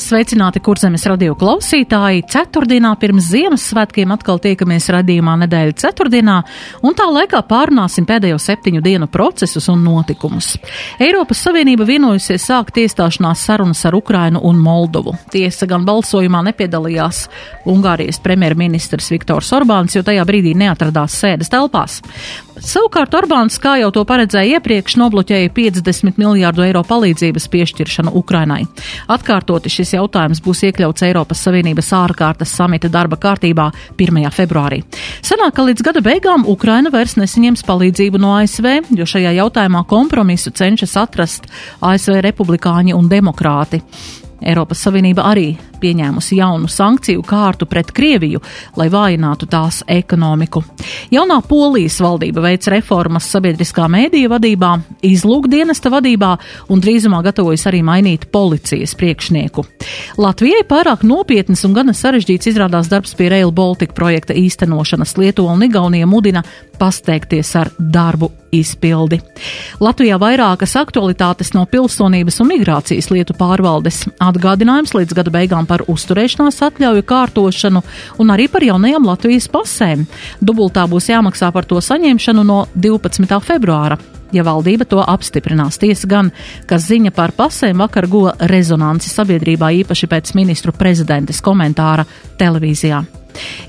Sveicināti, kurzemes radio klausītāji! Ceturtdienā pirms Ziemassvētkiem atkal tiekamies radījumā nedēļa ceturtdienā, un tā laikā pārunāsim pēdējo septiņu dienu procesus un notikumus. Eiropas Savienība vienojusies sākt iestāšanās sarunas ar Ukrainu un Moldovu. Tiesa gan balsojumā nepiedalījās Ungārijas premjerministrs Viktors Orbāns, jo tajā brīdī neatradās sēdes telpās. Savukārt Orbāns, kā jau to paredzēja iepriekš, nobloķēja 50 miljārdu eiro palīdzības piešķiršanu Ukrainai. Atkārtoti šis jautājums būs iekļauts Eiropas Savienības ārkārtas samita darba kārtībā 1. februārī. Sanāk, ka līdz gada beigām Ukraina vairs nesaņems palīdzību no ASV, jo šajā jautājumā kompromisu cenšas atrast ASV republikāņi un demokrāti. Eiropas Savienība arī pieņēmusi jaunu sankciju kārtu pret Krieviju, lai vājinātu tās ekonomiku. Jaunā Polijas valdība veic reformas sabiedriskā mēdīja vadībā, izlūkdienesta vadībā un drīzumā gatavojas arī mainīt policijas priekšnieku. Latvijai pārāk nopietnas un gana sarežģīts izrādās darbs pie Rail Baltica projekta īstenošanas Lietuva un Igaunija mudina pasteikties ar darbu izpildi. Latvijā vairākas aktualitātes no pilsonības un migrācijas lietu pārvaldes atgādinājums līdz gada beigām par uzturēšanās atļauju kārtošanu un arī par jaunajām Latvijas pasēm. Dubultā būs jāmaksā par to saņemšanu no 12. februāra. Ja valdība to apstiprinās, tiesa gan, ka ziņa par pasēm vakar guva rezonanci sabiedrībā īpaši pēc ministru prezidentes komentāra televīzijā.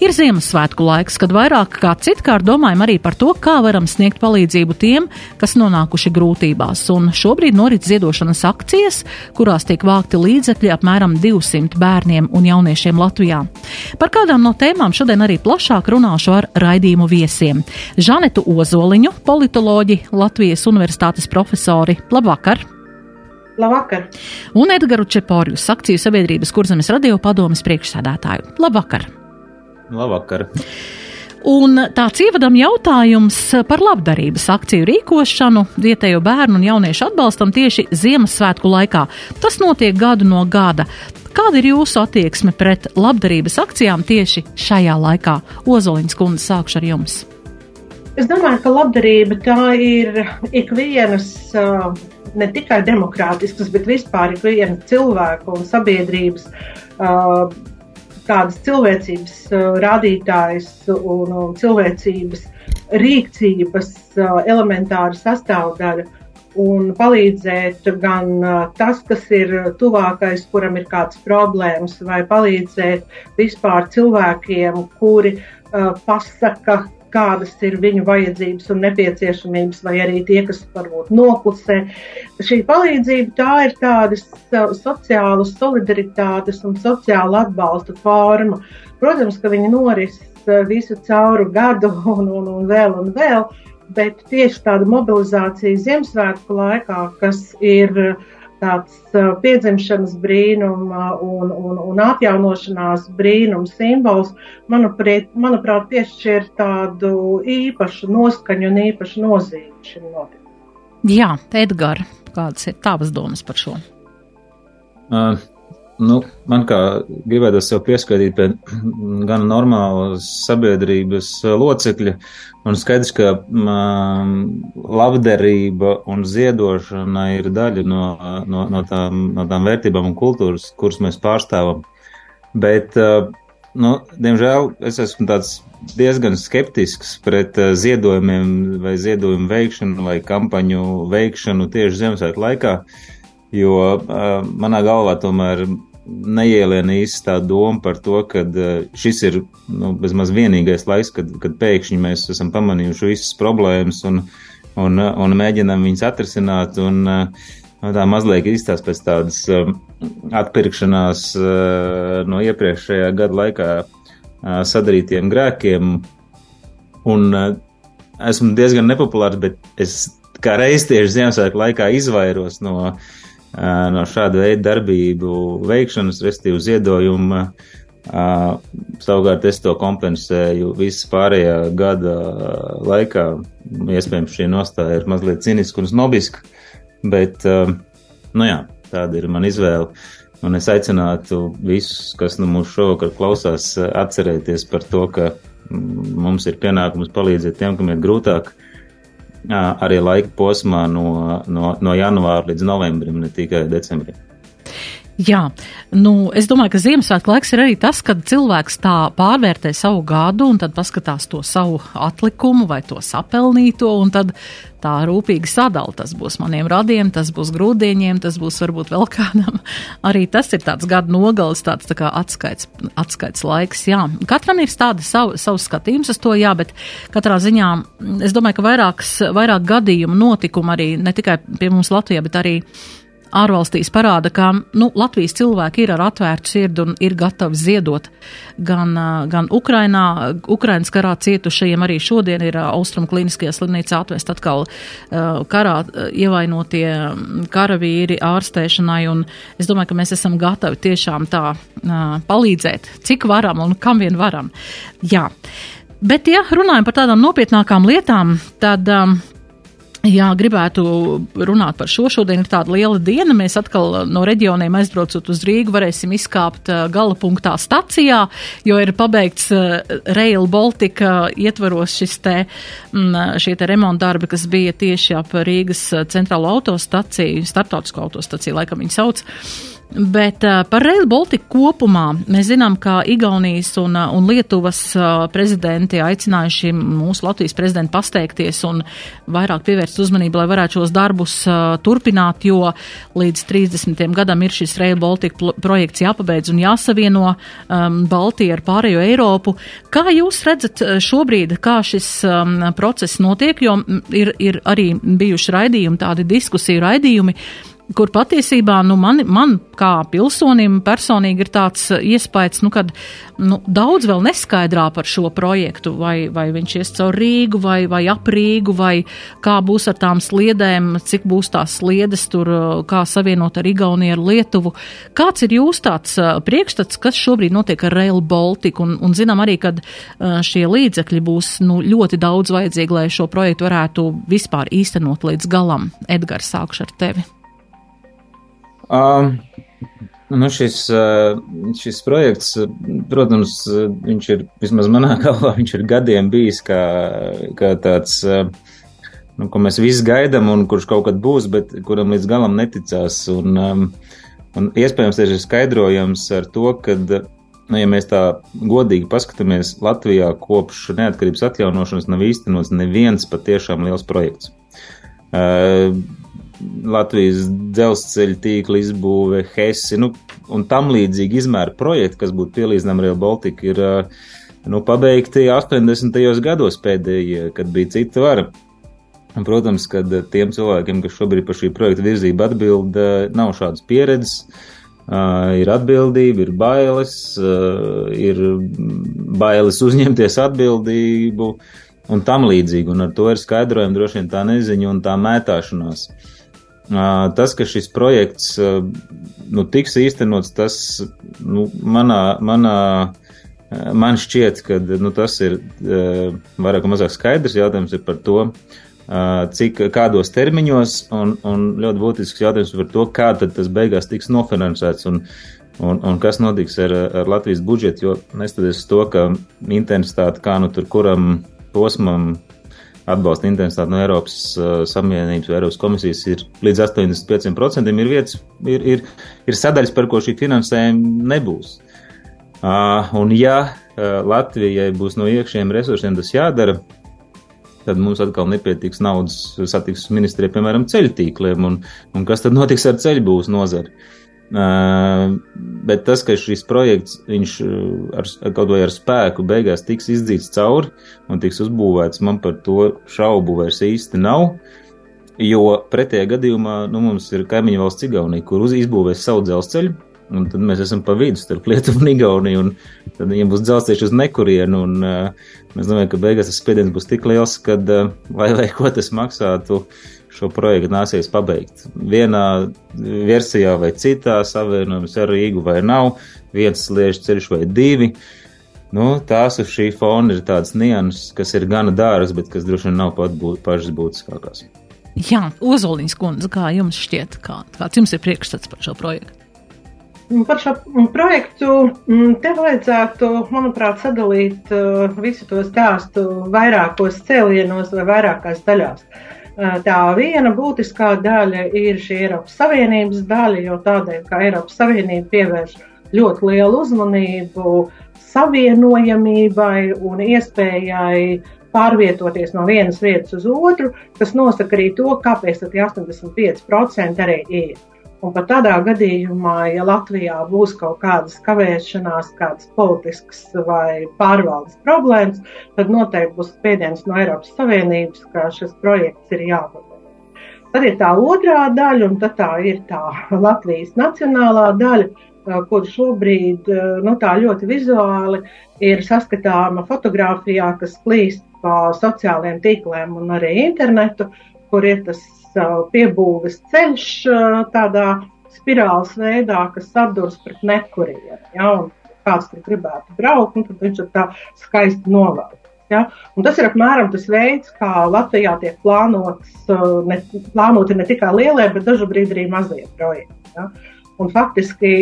Ir Ziemassvētku laiks, kad vairāk kā citkārt domājam arī par to, kā varam sniegt palīdzību tiem, kas nonākuši grūtībās, un šobrīd norit ziedošanas akcijas, kurās tiek vākti līdzekļi apmēram 200 bērniem un jauniešiem Latvijā. Par kādām no tēmām šodien arī plašāk runāšu ar raidījumu viesiem. Žanetu Ozoliņu, politoloģi, Latvijas Universitātes profesori. Labvakar! Labvakar! Un Edgars Čeporjus, akciju sabiedrības kurzemes radio padomas priekšsēdētāju. Labvakar! Labvakar! Un tāds ievadam jautājums par labdarības akciju rīkošanu vietējo bērnu un jauniešu atbalstam tieši Ziemassvētku laikā. Tas notiek gadu no gada. Kāda ir jūsu attieksme pret labdarības akcijām tieši šajā laikā? Ozoliņas kundze, sākšu ar jums. Es domāju, ka labdarība tā ir ikvienas ne tikai demokrātiskas, bet vispār ikviena cilvēka un sabiedrības tādas cilvēcības uh, rādītājas un, cilvēcības rīcības uh, elementāra sastāvdaļa. Un palīdzēt gan uh, tas, kas ir tuvākais, kuram ir kādas problēmas, vai palīdzēt vispār cilvēkiem, kuri uh, pasaka, kādas ir viņu vajadzības un nepieciešamības, vai arī tie, kas varbūt noklusē. Šī palīdzība tā ir tādas sociālas solidaritātes un sociāla atbalsta forma. Protams, ka viņi noris visu cauru gadu un, un, un vēl un vēl, bet tieši tāda mobilizācija Ziemassvētku laikā, kas ir uh, tāds piedzimšanas brīnuma un, un, un atjaunošanās brīnuma simbols, manuprāt, manuprāt piešķir tādu īpašu noskaņu un īpašu nozīmi šim notikumam. Jā, Edgars, kādas ir tavas domas par šo? Uh, nu, man kā gribētu sev pieskaitīt pie gan normālas sabiedrības locekļa, Un skaidrs, ka um, labdarība un ziedošana ir daļa no, no, no, tām, no tām vērtībām un kultūras, kuras mēs pārstāvam. Bet, uh, nu, diemžēl, es esmu tāds diezgan skeptisks pret uh, ziedojumiem vai ziedojumu veikšanu vai kampaņu veikšanu tieši Ziemassvētku laikā, jo uh, manā galvā tomēr neieliena īsti tā doma par to, ka eh, šis ir nu, bezmaz vienīgais laiks, kad, kad pēkšņi mēs esam pamanījuši visas problēmas un, un, un mēģinam viņas atrisināt. Un, eh, nu, tā mazliet izstāsta pēc tādas eh, atpirkšanās no iepriekšējā gada laikā sadarītiem grēkiem. Un esmu diezgan nepopulārs, bet es kā reiz tieši Ziemassvētku laikā izvairos no uh, no šāda veida darbību veikšanas, restīvu ziedojumu Uh, savukārt es to kompensēju visu pārējā gada laikā. Iespējams, šī nostāja ir mazliet ciniska un snobiska, bet, nu jā, tāda ir mana izvēle. Un es aicinātu visus, kas nu mūsu šovakar klausās, atcerēties par to, ka mums ir pienākums palīdzēt tiem, kam ir grūtāk, arī laika posmā no, no, no janvāra līdz novembrim, ne tikai decembrim. Jā, nu, es domāju, ka Ziemassvētku laiks ir arī tas, kad cilvēks tā pārvērtē savu gadu un tad paskatās to savu atlikumu vai to sapelnīto un tad tā rūpīgi sadala. Tas būs maniem radiem, tas būs grūdieņiem, tas būs varbūt vēl kādam. Arī tas ir tāds gada nogales, tāds tā kā atskaits, atskaits laiks. Jā, katram ir tāda savu, savu skatījums uz to, jā, bet katrā ziņā es domāju, ka vairāks, vairāk gadījumu notikumu arī ne tikai pie mums Latvijā, bet arī ārvalstīs parāda, ka nu, Latvijas cilvēki ir ar atvērtu sirdi un ir gatavi ziedot gan, gan Ukrainā, Ukrainas karā cietušajiem, arī šodien ir Austrum klīniskajā slimnīcā atvest atkal karā ievainotie karavīri ārstēšanai, un es domāju, ka mēs esam gatavi tiešām tā palīdzēt, cik varam un kam vien varam. Jā. Bet, ja runājam par tādām nopietnākām lietām, tad um, Jā, gribētu runāt par šo. Šodien ir tāda liela diena. Mēs atkal no reģioniem aizbraucot uz Rīgu varēsim izkāpt uh, gala punktā stacijā, jo ir pabeigts uh, Rail Baltica ietvaros šis te, mm, šie te remonta darbi, kas bija tieši ap Rīgas uh, centrālo autostaciju, starptautisko autostaciju, laikam viņi sauc. Bet uh, par Rail Baltica kopumā mēs zinām, ka Igaunijas un, uh, un Lietuvas uh, prezidenti aicinājuši mūsu Latvijas prezidentu pasteikties un vairāk pievērst uzmanību, lai varētu šos darbus turpināt, jo līdz 30. gadam ir šis Rail Baltica projekts jāpabeidz un jāsavieno um, Baltiju ar pārējo Eiropu. Kā jūs redzat šobrīd, kā šis um, process notiek, jo ir, ir arī bijuši raidījumi, tādi diskusiju raidījumi, kur patiesībā nu, man, man kā pilsonim personīgi ir tāds uh, iespējas, nu, kad nu, daudz vēl neskaidrā par šo projektu, vai, vai viņš ies caur Rīgu, vai, vai ap Rīgu, vai kā būs ar tām sliedēm, cik būs tās sliedes tur, uh, kā savienot ar Igauniju, ar Lietuvu. Kāds ir jūs tāds uh, priekšstats, kas šobrīd notiek ar Rail Baltica, un, un zinām arī, kad šie līdzekļi būs nu, ļoti daudz vajadzīgi, lai šo projektu varētu vispār īstenot līdz galam. Edgars, sākšu ar tevi. Um, nu šis, šis projekts, protams, viņš ir, vismaz manā galvā, viņš ir gadiem bijis kā, kā tāds, nu, ko mēs visi gaidām un kurš kaut kad būs, bet kuram līdz galam neticās. Un, un iespējams, tas ir skaidrojams ar to, ka, nu, ja mēs tā godīgi paskatāmies, Latvijā kopš neatkarības atjaunošanas nav īstenots neviens patiešām liels projekts. Uh, Latvijas dzelzceļa tīkla izbūve, Hesi nu, un tam līdzīgi izmēra projekti, kas būtu pielīdzināmi Rail Baltica, ir nu, pabeigti 80. gados pēdējie, kad bija cita vara. Un, protams, ka tiem cilvēkiem, kas šobrīd par šī projekta virzību atbild, nav šādas pieredzes, ir atbildība, ir bailes, ir bailes uzņemties atbildību un tam līdzīgi. Un ar to ir skaidrojama droši vien tā neziņa un tā mētāšanās. Tas, ka šis projekts nu, tiks īstenots, tas nu, manā, manā, man šķiet, ka nu, tas ir vairāk vai mazāk skaidrs. Jautājums par to, cik kādos termiņos, un, un ļoti būtisks jautājums par to, kā tas beigās tiks nofinansēts. Un, Un, un kas notiks ar, ar Latvijas budžetu, jo neskatoties uz to, ka intensitāte kā nu tur kuram posmam atbalsta intensitāte no Eiropas uh, Savienības vai Eiropas komisijas ir līdz 85%. Ir vietas, ir, ir, ir sadaļas, par ko šī finansējuma nebūs. Uh, un ja uh, Latvijai būs no iekšējiem resursiem tas jādara, tad mums atkal nepietiks naudas satiksmes ministrijai, piemēram, ceļu tīkliem, un, un kas tad notiks ar ceļu būs nozari. Uh, bet tas, ka šis projekts, viņš ar, kaut vai ar spēku beigās tiks izdzīts cauri un tiks uzbūvēts, man par to šaubu vairs īsti nav. Jo pretējā gadījumā nu, mums ir kaimiņu valsts Igaunija, kur izbūvēs savu dzelzceļu, un tad mēs esam pa vidu starp Lietuvu un Igauniju, un tad viņiem būs dzelzceļš uz nekurienu, un uh, mēs domājam, ka beigās tas spiediens būs tik liels, ka uh, vai, vai ko tas maksātu šo projektu nāsies pabeigt. Vienā versijā vai citā savienojums ar Rīgu vai nav, viens sliežu ceļš vai divi. Nu, tās uz šī fona ir tādas nianses, kas ir gana dārgas, bet kas droši vien nav pat būt, pašas būtiskākās. Jā, Ozoliņas kundze, kā jums šķiet, kā, kāds jums ir priekšstats par šo projektu? Par šo projektu te vajadzētu, manuprāt, sadalīt uh, visu to stāstu vairākos cēlienos vai vairākās daļās. Uh, tā viena būtiskā daļa ir šī Eiropas Savienības daļa, jo tādēļ, ka Eiropas Savienība pievērš ļoti lielu uzmanību savienojamībai un iespējai pārvietoties no vienas vietas uz otru, kas nosaka arī to, kāpēc tie 85% arī ir. Un pat tādā gadījumā, ja Latvijā būs kaut kādas kavēšanās, kādas politiskas vai pārvaldes problēmas, tad noteikti būs spiediens no Eiropas Savienības, ka šis projekts ir jāpabeidz. Tad ir tā otrā daļa, un tā ir tā Latvijas nacionālā daļa, kur šobrīd nu, tā ļoti vizuāli ir saskatāma fotografijā, kas plīst pa sociālajiem tīkliem un arī internetu, kur ir tas piebūves ceļš tādā spirāles veidā, kas sadurs pret nekurienu. Ja, kāds tur gribētu braukt, nu, tad viņš ir tā skaisti novelts. Ja? Un tas ir apmēram tas veids, kā Latvijā tiek plānots, ne, plānoti ne tikai lielie, bet brīdi arī mazie projekti. Ja? Un faktiski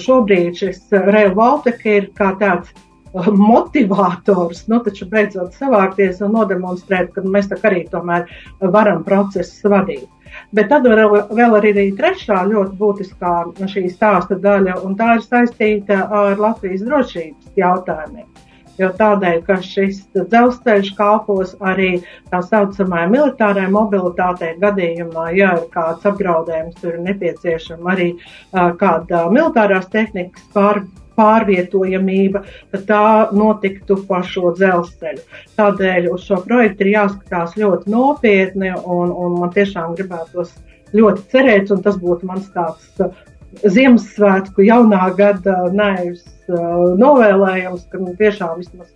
šobrīd šis Baltica ir kā tāds motivators, nu, taču beidzot savākties un nodemonstrēt, ka mēs tā arī tomēr varam procesus vadīt. Bet tad vēl, vēl arī ir trešā ļoti būtiskā šī stāsta daļa, un tā ir saistīta ar Latvijas drošības jautājumiem. Jo tādēļ, ka šis dzelzceļš kalpos arī tā saucamajai militārai mobilitātei gadījumā, ja ir kāds apdraudējums, tur ir nepieciešama arī uh, kāda militārās tehnikas pārvaldība pārvietojamība, tad tā notiktu pa šo dzelzceļu. Tādēļ uz šo projektu ir jāskatās ļoti nopietni, un, un man tiešām gribētos ļoti cerēt, un tas būtu mans tāds uh, Ziemassvētku jaunā gada nevis uh, novēlējums, ka nu, tiešām vismaz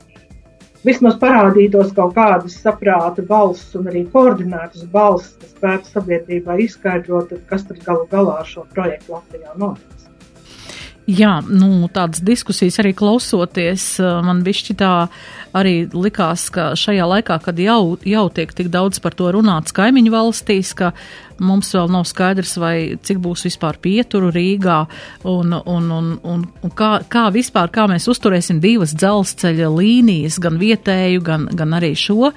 vismaz parādītos kaut kādas saprāta balss un arī koordinētas balss, kas spētu sabiedrībai izskaidrot, kas tad galu galā šo projektu Latvijā notiks. Jā, nu, tādas diskusijas arī klausoties, man višķi tā arī likās, ka šajā laikā, kad jau, jau tiek tik daudz par to runāts kaimiņu valstīs, ka mums vēl nav skaidrs, vai cik būs vispār pieturu Rīgā un, un, un, un, un kā, kā vispār, kā mēs uzturēsim divas dzelzceļa līnijas, gan vietēju, gan, gan arī šo,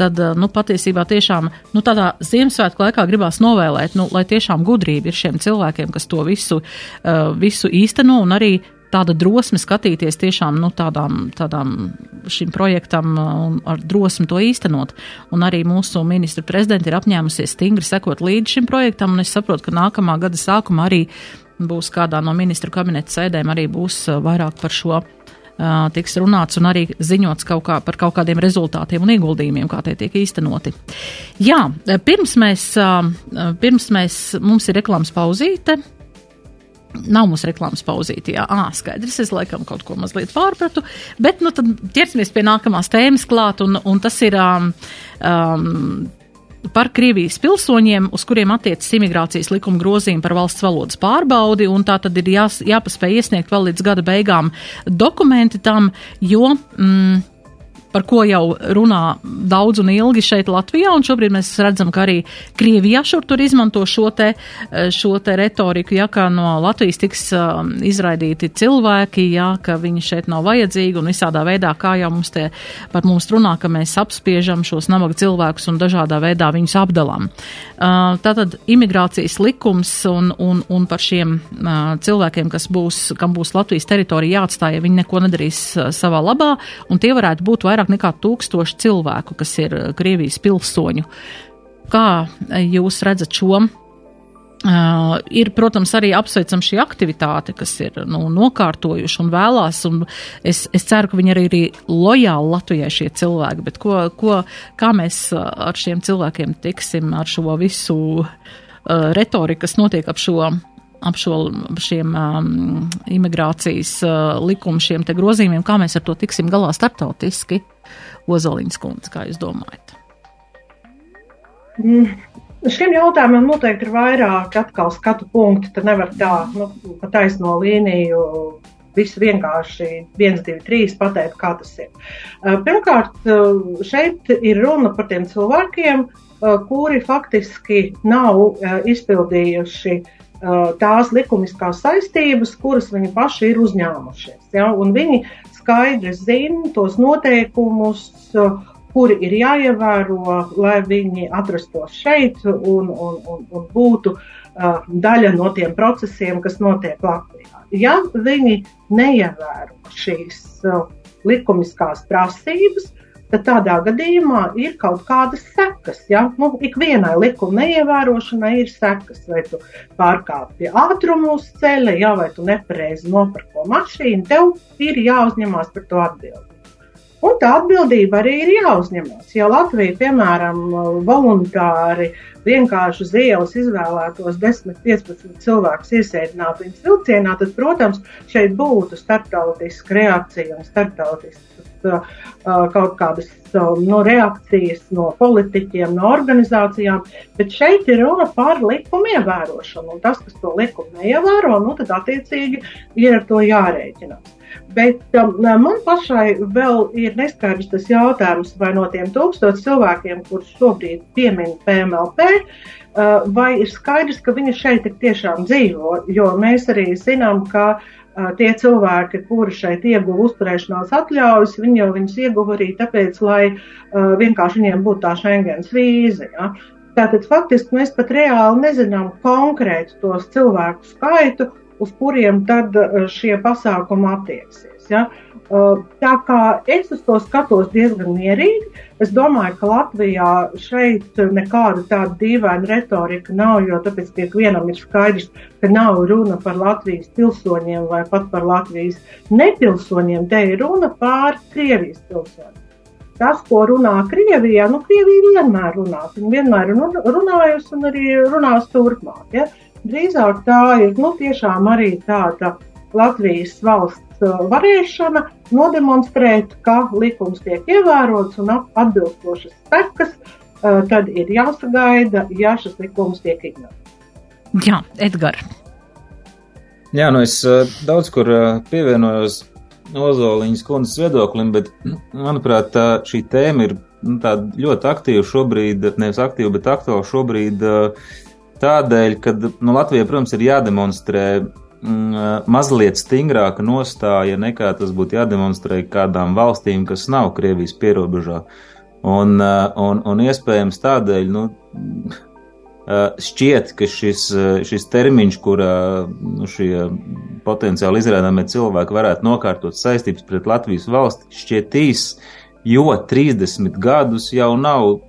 tad, nu, patiesībā tiešām, nu, tādā Ziemassvētku laikā gribās novēlēt, nu, lai tiešām gudrība ir šiem cilvēkiem, kas to visu, uh, visu īsteno un arī tāda drosme skatīties tiešām nu, tādām, tādām šim projektam un ar drosmi to īstenot. Un arī mūsu ministra prezidenta ir apņēmusies stingri sekot līdzi šim projektam, un es saprotu, ka nākamā gada sākumā arī būs kādā no ministru kabineta sēdēm arī būs vairāk par šo uh, tiks runāts un arī ziņots kaut kā par kaut kādiem rezultātiem un ieguldījumiem, kā tie tiek īstenoti. Jā, pirms mēs, uh, pirms mēs mums ir reklāmas pauzīte, Nav mums reklāmas pauzīte, jā, ah, skaidrs, es laikam kaut ko mazliet pārpratu, bet nu tad ķersimies pie nākamās tēmas klāt, un, un tas ir um, um, par Krievijas pilsoņiem, uz kuriem attiecas imigrācijas likuma grozījumi par valsts valodas pārbaudi, un tā tad ir jās, jāpaspēj iesniegt vēl līdz gada beigām dokumenti tam, jo. Mm, par ko jau runā daudz un ilgi šeit Latvijā, un šobrīd mēs redzam, ka arī Krievijā šur tur izmanto šo te, šo te retoriku, ja kā no Latvijas tiks um, izraidīti cilvēki, ja ka viņi šeit nav vajadzīgi un visādā veidā, kā jau mums te par mums runā, ka mēs apspiežam šos nabaga cilvēkus un dažādā veidā viņus apdalām. Uh, tātad imigrācijas likums un, un, un par šiem uh, cilvēkiem, kas būs, kam būs Latvijas teritorija jāatstāja, ja viņi neko nedarīs uh, savā labā, un tie varētu būt vairāk vairāk nekā tūkstoši cilvēku, kas ir eh, Krievijas pilsoņu. Kā eh, jūs redzat šo? Uh, ir, protams, arī apsveicama šī aktivitāte, kas ir nu, nokārtojuši un vēlās, un es, es ceru, ka viņi arī ir lojāli Latvijai šie cilvēki, bet ko, ko, kā mēs ar šiem cilvēkiem tiksim, ar šo visu uh, retoriku, kas notiek ap šo ap šo, šiem um, imigrācijas uh, likumu, šiem te grozījumiem, kā mēs ar to tiksim galā startautiski? Ozoliņas kundze, kā jūs domājat? Mm, Šiem jautājumiem noteikti ir vairāk atkal skatu punkti. Tad nevar tā, nu, pa taisno līniju visu vienkārši 1, 2, 3 pateikt, kā tas ir. Pirmkārt, šeit ir runa par tiem cilvēkiem, kuri faktiski nav izpildījuši tās likumiskās saistības, kuras viņi paši ir uzņēmušies. Ja? Un viņi skaidri zina tos noteikumus, kuri ir jāievēro, lai viņi atrastos šeit un, un, un, un būtu uh, daļa no tiem procesiem, kas notiek Latvijā. Ja viņi neievēro šīs uh, likumiskās prasības, tad tādā gadījumā ir kaut kādas sekas. Ja? Nu, Ikvienai likuma neievērošanai ir sekas, vai tu pārkāpji ātrumu uz ceļa, ja, vai tu nepareizi nopirko mašīnu, tev ir jāuzņemās par to atbildību. Un tā atbildība arī ir jāuzņemas. Ja Latvija, piemēram, voluntāri vienkārši uz ielas izvēlētos 10, 15 cilvēkus iesēdināt viņas vilcienā, tad, protams, šeit būtu starptautiska reakcija un starptautiskas uh, kaut kādas uh, no reakcijas no politiķiem, no organizācijām, bet šeit ir runa par likumu ievērošanu. Un tas, kas to likumu neievēro, nu, tad attiecīgi ir ar to jārēķinās. Bet um, man pašai vēl ir neskaidrs tas jautājums, vai no tiem tūkstošiem cilvēkiem, kurus šobrīd piemin PMLP, uh, vai ir skaidrs, ka viņi šeit tiešām dzīvo. Jo mēs arī zinām, ka uh, tie cilvēki, kuri šeit ieguva uzturēšanās atļaujas, viņi jau viņas ieguva arī tāpēc, lai uh, vienkārši viņiem būtu tā Schengens vīza. Ja? Tātad faktiski mēs pat reāli nezinām konkrētu tos cilvēku skaitu, uz kuriem tad eh, šie pasākumi attieksies. Ja? Eh, tā kā es uz to skatos diezgan mierīgi, es domāju, ka Latvijā šeit nekāda tāda dīvaina retorika nav, jo tāpēc ikvienam ir skaidrs, ka nav runa par Latvijas pilsoņiem vai pat par Latvijas nepilsoņiem, te ir runa par Krievijas pilsoņiem. Tas, ko runā Krievijā, nu, Krievija vienmēr runā. Viņa vienmēr ir runājusi un arī runās turpmāk. Ja? Drīzāk tā ir nu, tiešām arī tāda Latvijas valsts uh, varēšana nodemonstrēt, ka likums tiek ievērots un atbilstošas sekas, uh, tad ir jāsagaida, ja šis likums tiek ignorēts. Jā, Edgars. Jā, nu es uh, daudz kur pievienojos Ozoliņas kundzes viedoklim, bet, manuprāt, tā, šī tēma ir nu, ļoti aktīva šobrīd, nevis aktīva, bet aktuāla šobrīd uh, tādēļ, ka nu, Latvijai, protams, ir jādemonstrē mm, mazliet stingrāka nostāja nekā tas būtu jādemonstrē kādām valstīm, kas nav Krievijas pierobežā. Un, un, un iespējams tādēļ, nu, šķiet, ka šis, šis termiņš, kurā nu, šie potenciāli izrādāmie cilvēki varētu nokārtot saistības pret Latvijas valsti, šķiet īs, jo 30 gadus jau nav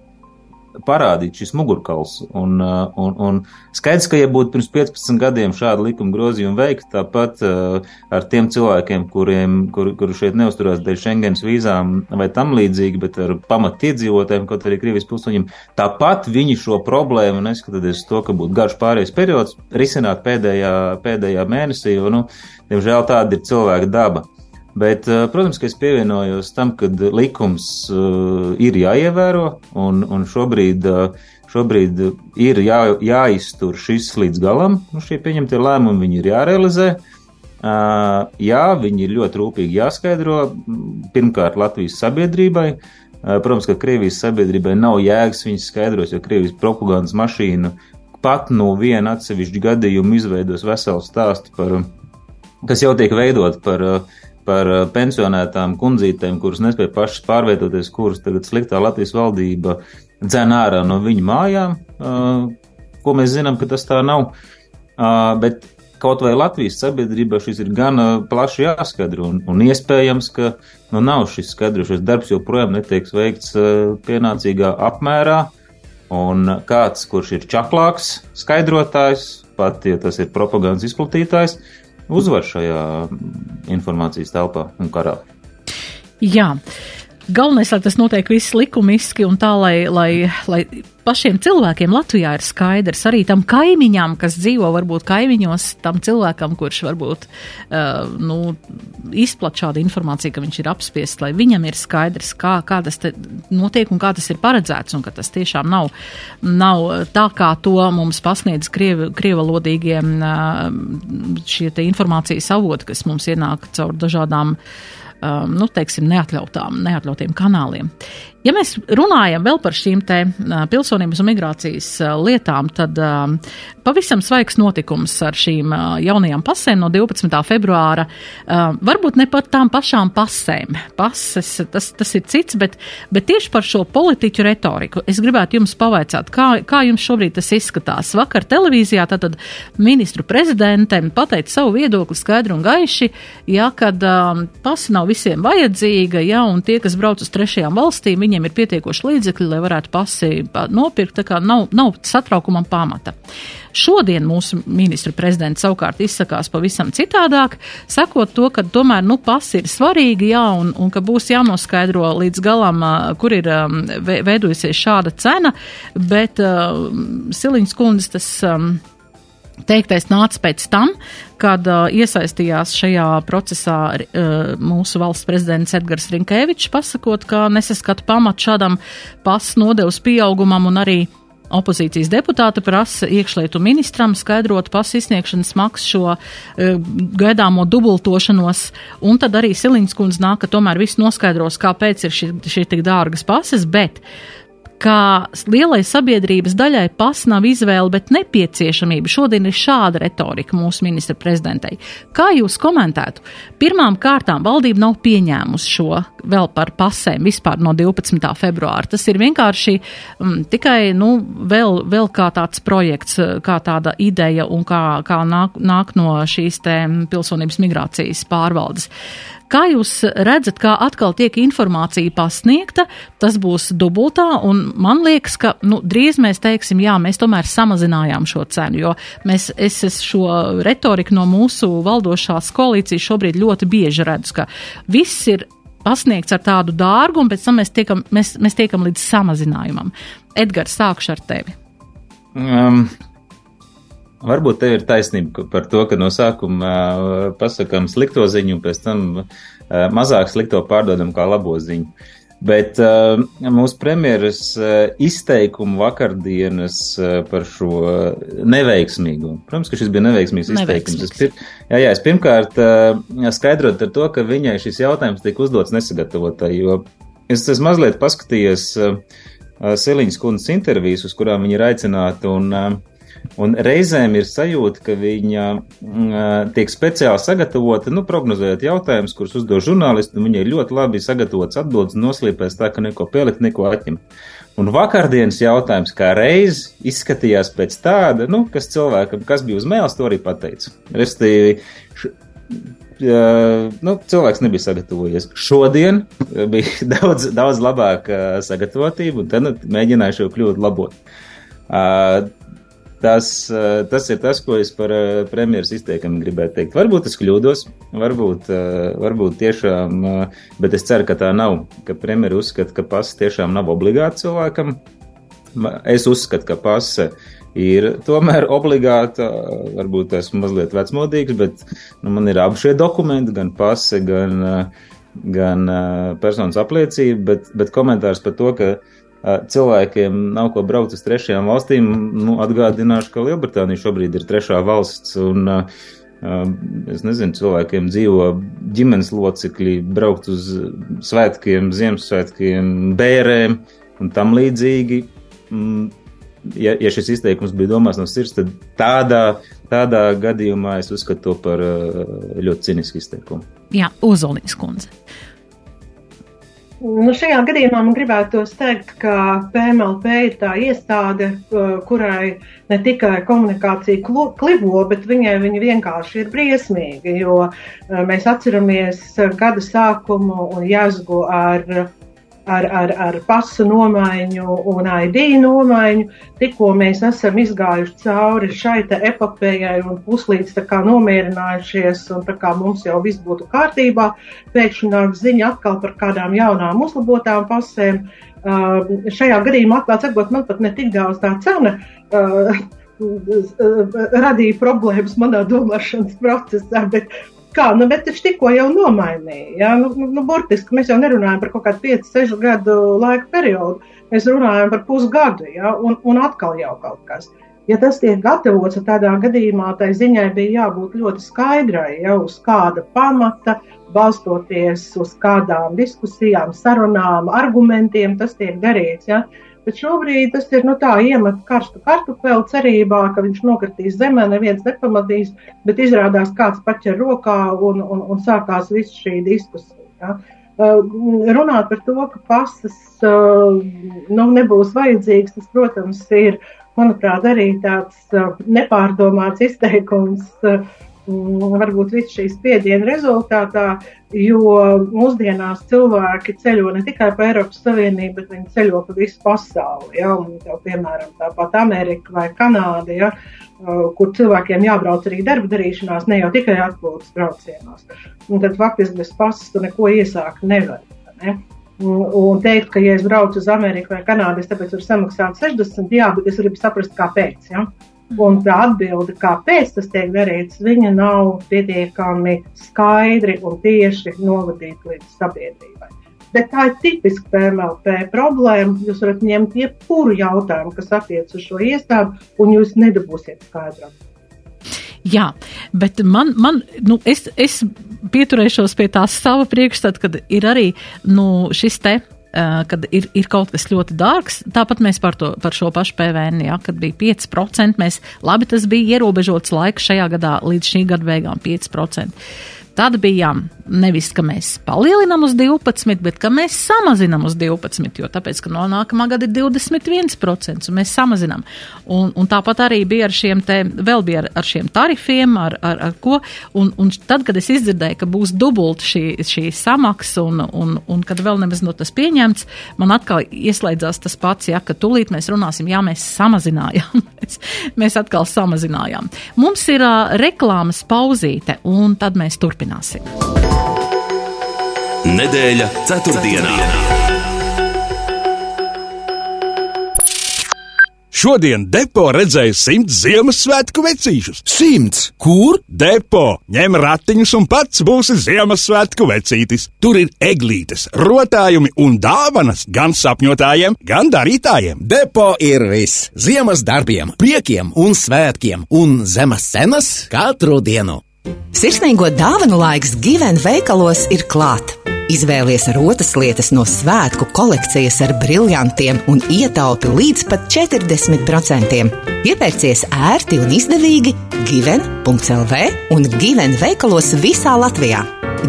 parādīt šis mugurkauls. Un, uh, un, un skaidrs, ka, ja būtu pirms 15 gadiem šāda likuma grozījuma veikta, tāpat uh, ar tiem cilvēkiem, kuriem kur, kur šeit neusturās dēļ Schengens vīzām vai tam līdzīgi, bet ar pamatiedzīvotājiem, kaut arī Krievijas pilsoņiem, tāpat viņi šo problēmu, neskatoties to, ka būtu garš pārējais periods, risināt pēdējā, pēdējā mēnesī, jo, nu, diemžēl tāda ir cilvēka daba. Bet, eh, protams, ka es pievienojos tam, ka likums uh, ir jāievēro, un, un šobrīd, uh, šobrīd ir jā, jāiztur šis līdz galam. Nu, šie pieņemtie lēmumi ir jārealizē. Jā, viņi ir ļoti rūpīgi jāskaidro. Pirmkārt, Latvijas sabiedrībai. Protams, ka Krievijas sabiedrībai nav jēgas viņas skaidros, jo Krievijas propagandas mašīna pat no viena atsevišķa gadījuma izveidos veselu stāstu par, kas jau tiek veidot par uh, par eh, pensionētām kundzītēm, kuras nespēja pašas pārvietoties, kuras tagad sliktā Latvijas valdība dzēn ārā no viņu mājām, eh, ko mēs zinām, ka tas tā nav. Eh, bet kaut vai Latvijas sabiedrībā šis ir gan plaši jāskatro, un, un iespējams, ka nu, nav šis skaidrošais darbs joprojām netiek veikts pienācīgā apmērā. Un kāds, kurš ir čaklāks skaidrotājs, pat ja tas ir propagandas izplatītājs, uzvar šajā informācijas telpā un karā. Jā. Galvenais, lai tas notiek viss likumiski un tā, lai, lai, lai pašiem cilvēkiem Latvijā ir skaidrs, arī tam kaimiņam, kas dzīvo varbūt kaimiņos, tam cilvēkam, kurš varbūt uh, nu, izplat šādu informāciju, ka viņš ir apspiests, lai viņam ir skaidrs, kā, kā tas notiek un kā tas ir paredzēts, un ka tas tiešām nav, nav tā, kā to mums pasniedz krievi, krievalodīgie uh, šie te informācijas avoti, kas mums ienāk caur dažādām um, nu, teiksim, neatļautām, neatļautiem kanāliem. Ja mēs runājam vēl par šīm te pilsonības un migrācijas lietām, tad pavisam svaigs notikums ar šīm jaunajām pasēm no 12. februāra. Varbūt ne pat tām pašām pasēm. Pases, tas, tas ir cits, bet, bet tieši par šo politiķu retoriku. Es gribētu jums pavaicāt, kā, kā jums šobrīd tas izskatās. Vakar televīzijā tātad ministru prezidentiem pateica savu viedokli skaidru un gaiši, ja, kad pasi nav visiem vajadzīga, ja, un tie, kas brauc uz trešajām valstīm, viņiem ir pietiekoši līdzekļi, lai varētu pasīvi nopirkt, tā kā nav, nav satraukumam pamata. Šodien mūsu ministra prezidents savukārt izsakās pavisam citādāk, sakot to, ka tomēr, nu, pasi ir svarīgi, jā, un, un ka būs jānoskaidro līdz galam, kur ir veidojusies šāda cena, bet uh, Siliņas kundzes tas. Um, Teiktais nāca pēc tam, kad uh, iesaistījās šajā procesā uh, mūsu valsts prezidents Edgars Rinkēvičs, pasakot, ka nesaskata pamatu šādam pasu nodevas pieaugumam un arī opozīcijas deputāta prasa iekšlietu ministram skaidrot pasu izsniegšanas maksu šo uh, gaidāmo dubultošanos, un tad arī Siliņas kundze nāk, ka tomēr viss noskaidros, kāpēc ir šī tik dārgas pases, bet ka lielai sabiedrības daļai pas nav izvēle, bet nepieciešamība. Šodien ir šāda retorika mūsu ministra prezidentei. Kā jūs komentētu? Pirmām kārtām valdība nav pieņēmusi šo vēl par pasēm vispār no 12. februāra. Tas ir vienkārši um, tikai, nu, vēl, vēl kā tāds projekts, kā tāda ideja un kā, kā nāk, nāk no šīs te pilsonības migrācijas pārvaldes. Kā jūs redzat, kā atkal tiek informācija pasniegta, tas būs dubultā, un man liekas, ka nu, drīz mēs teiksim, jā, mēs tomēr samazinājām šo cenu, jo mēs, es, es šo retoriku no mūsu valdošās koalīcijas šobrīd ļoti bieži redzu, ka viss ir pasniegts ar tādu dārgu, un pēc tam mēs tiekam, mēs, mēs tiekam līdz samazinājumam. Edgars, sākšu ar tevi. Um, Varbūt tev ir taisnība par to, ka no sākuma uh, pasakām slikto ziņu, pēc tam uh, mazāk slikto pārdodam kā labo ziņu. Bet uh, mūsu premjeras uh, izteikumu vakardienas uh, par šo neveiksmīgu, protams, ka šis bija neveiksmīgs izteikums. Es, pir, jā, jā, es pirmkārt uh, skaidrot ar to, ka viņai šis jautājums tika uzdots nesagatavotai, jo es esmu mazliet paskatījies uh, Seliņas kundas intervijas, uz kurām viņa ir aicināta, un uh, Un reizēm ir sajūta, ka viņa mm, tiek speciāli sagatavota, nu, prognozējot jautājumus, kurus uzdod žurnālisti, viņai ļoti labi sagatavots atbildes, noslīpēs tā, ka neko pielikt, neko atņemt. Un vakardienas jautājums, kā reiz izskatījās pēc tāda, nu, kas cilvēkam, kas bija uz mēles, to arī pateica. Restīvi, Uh, nu, cilvēks nebija sagatavojies. Šodien bija daudz, daudz labāka sagatavotība, un tad nu, mēģināju šo kļūdu labot. Uh, Tas, eh, tas ir tas, ko es par eh, premjeras izteikumu gribētu teikt. Varbūt es kļūdos, varbūt, eh, varbūt tiešām, bet es ceru, ka tā nav, ka premjera uzskata, ka pasa tiešām nav obligāta cilvēkam. Es uzskatu, ka pasa ir tomēr obligāta, varbūt esmu mazliet vecmodīgs, bet nu, man ir abi šie dokumenti, gan pase, gan, gan personas apliecība, bet, bet komentārs par to, ka cilvēkiem nav ko braukt uz trešajām valstīm, nu, atgādināšu, ka Lielbritānija šobrīd ir trešā valsts, un es nezinu, cilvēkiem dzīvo ģimenes locekļi, braukt uz svētkiem, Ziemassvētkiem, bērēm un tam līdzīgi. Mm, ja, ja šis izteikums bija domāts no sirds, tad tādā, tādā gadījumā es uzskatu to par ļoti cinisku izteikumu. Jā, Ozolīns kundze. Nu, šajā gadījumā man gribētos teikt, ka PMLP ir tā iestāde, kurai ne tikai komunikācija klibo, bet viņai viņa vienkārši ir briesmīga. Jo mēs atceramies gada sākumu un jāsgu ar ar, ar, ar pasu nomaiņu un ID nomaiņu. Tikko mēs esam izgājuši cauri šai epopējai un puslīdz nomierinājušies, un mums jau viss būtu kārtībā, pēkšņi nāk ziņa atkal par kādām jaunām uzlabotām pasēm. Uh, šajā gadījumā, atklāti sakot, man pat ne tik daudz tā cena. Uh, radīja problēmas manā domāšanas procesā, bet Kā, nu, bet taču tikko jau nomainīja. Ja? Nu, nu, nu, burtiski mēs jau nerunājam par kaut kādu 5, 6 gadu laika periodu. Mēs runājam par pusgadu, ja? un, un atkal jau kaut kas. Ja tas tiek gatavots, tad tādā gadījumā tai ziņai bija jābūt ļoti skaidrai, ja uz kāda pamata, balstoties uz kādām diskusijām, sarunām, argumentiem tas tiek darīts. Ja? Bet šobrīd tas ir nu, tā, iemet karstu kartupeli cerībā, ka viņš nokritīs zemē, neviens nepamatīs, bet izrādās kāds paķer rokā un, un, un sākās viss šī diskusija. Ja. Uh, runāt par to, ka pasas uh, nu, nebūs vajadzīgs, tas, protams, ir, manuprāt, arī tāds uh, nepārdomāts izteikums varbūt visu šīs spiediena rezultātā, jo mūsdienās cilvēki ceļo ne tikai pa Eiropas Savienību, bet viņi ceļo pa visu pasauli. Ja? Un, jau, piemēram, tāpat Amerika vai Kanāda, ja? Uh, kur cilvēkiem jābrauc arī darba darīšanās, ne jau tikai atpūtas braucienos. Un tad faktiski bez pasas neko iesākt nevar. Ne? Un teikt, ka, ja es braucu uz Ameriku vai Kanādu, es tāpēc varu samaksāt 60, jā, bet es gribu saprast, kāpēc. Ja? Un tā atbilde, kāpēc tas tiek darīts, viņa nav pietiekami skaidri un tieši novadīta līdz sabiedrībai. Bet tā ir tipiska PMLP problēma. Jūs varat ņemt jebkuru jautājumu, kas attiecas uz šo iestādi, un jūs nedabūsiet skaidru. Jā, bet man, man nu, es, es pieturēšos pie tās sava priekšstata, kad ir arī nu, šis te kad ir, ir kaut kas ļoti dārgs. Tāpat mēs par, to, par šo pašu PVN, ja, kad bija 5%, mēs, labi, tas bija ierobežots laiks šajā gadā līdz šī gada beigām 5%. Tad bijām nevis, ka mēs palielinām uz 12, bet ka mēs samazinām uz 12, jo tāpēc, ka no nākamā gada ir 21%, un mēs samazinām. Un, un tāpat arī bija ar šiem te, vēl bija ar, ar šiem tarifiem, ar, ar, ar ko, un, un tad, kad es izdzirdēju, ka būs dubult šī, šī samaksa, un, un, un kad vēl nemaz no tas pieņemts, man atkal ieslēdzās tas pats, ja, ka tūlīt mēs runāsim, jā, mēs samazinājām, mēs, mēs atkal samazinājām. Mums ir uh, reklāmas pauzīte, un tad mēs turpināsim. Nedēļa ceturtdienā. Šodien depo redzēja simts Ziemassvētku vecīšus. Simts! Kur? Depo ņem ratiņus un pats būsi Ziemassvētku vecītis. Tur ir eglītes, rotājumi un dāvanas gan sapņotājiem, gan darītājiem. Depo ir viss - ziemas darbiem, priekiem un svētkiem, un zemes cenas katru dienu. Sirsnīgo dāvanu laiks Given veikalos ir klāt. Izvēlies rotas lietas no svētku kolekcijas ar brillantiem un ietaupi līdz pat 40%. Iepērcies ērti un izdevīgi Given.CLV un Given veikalos visā Latvijā.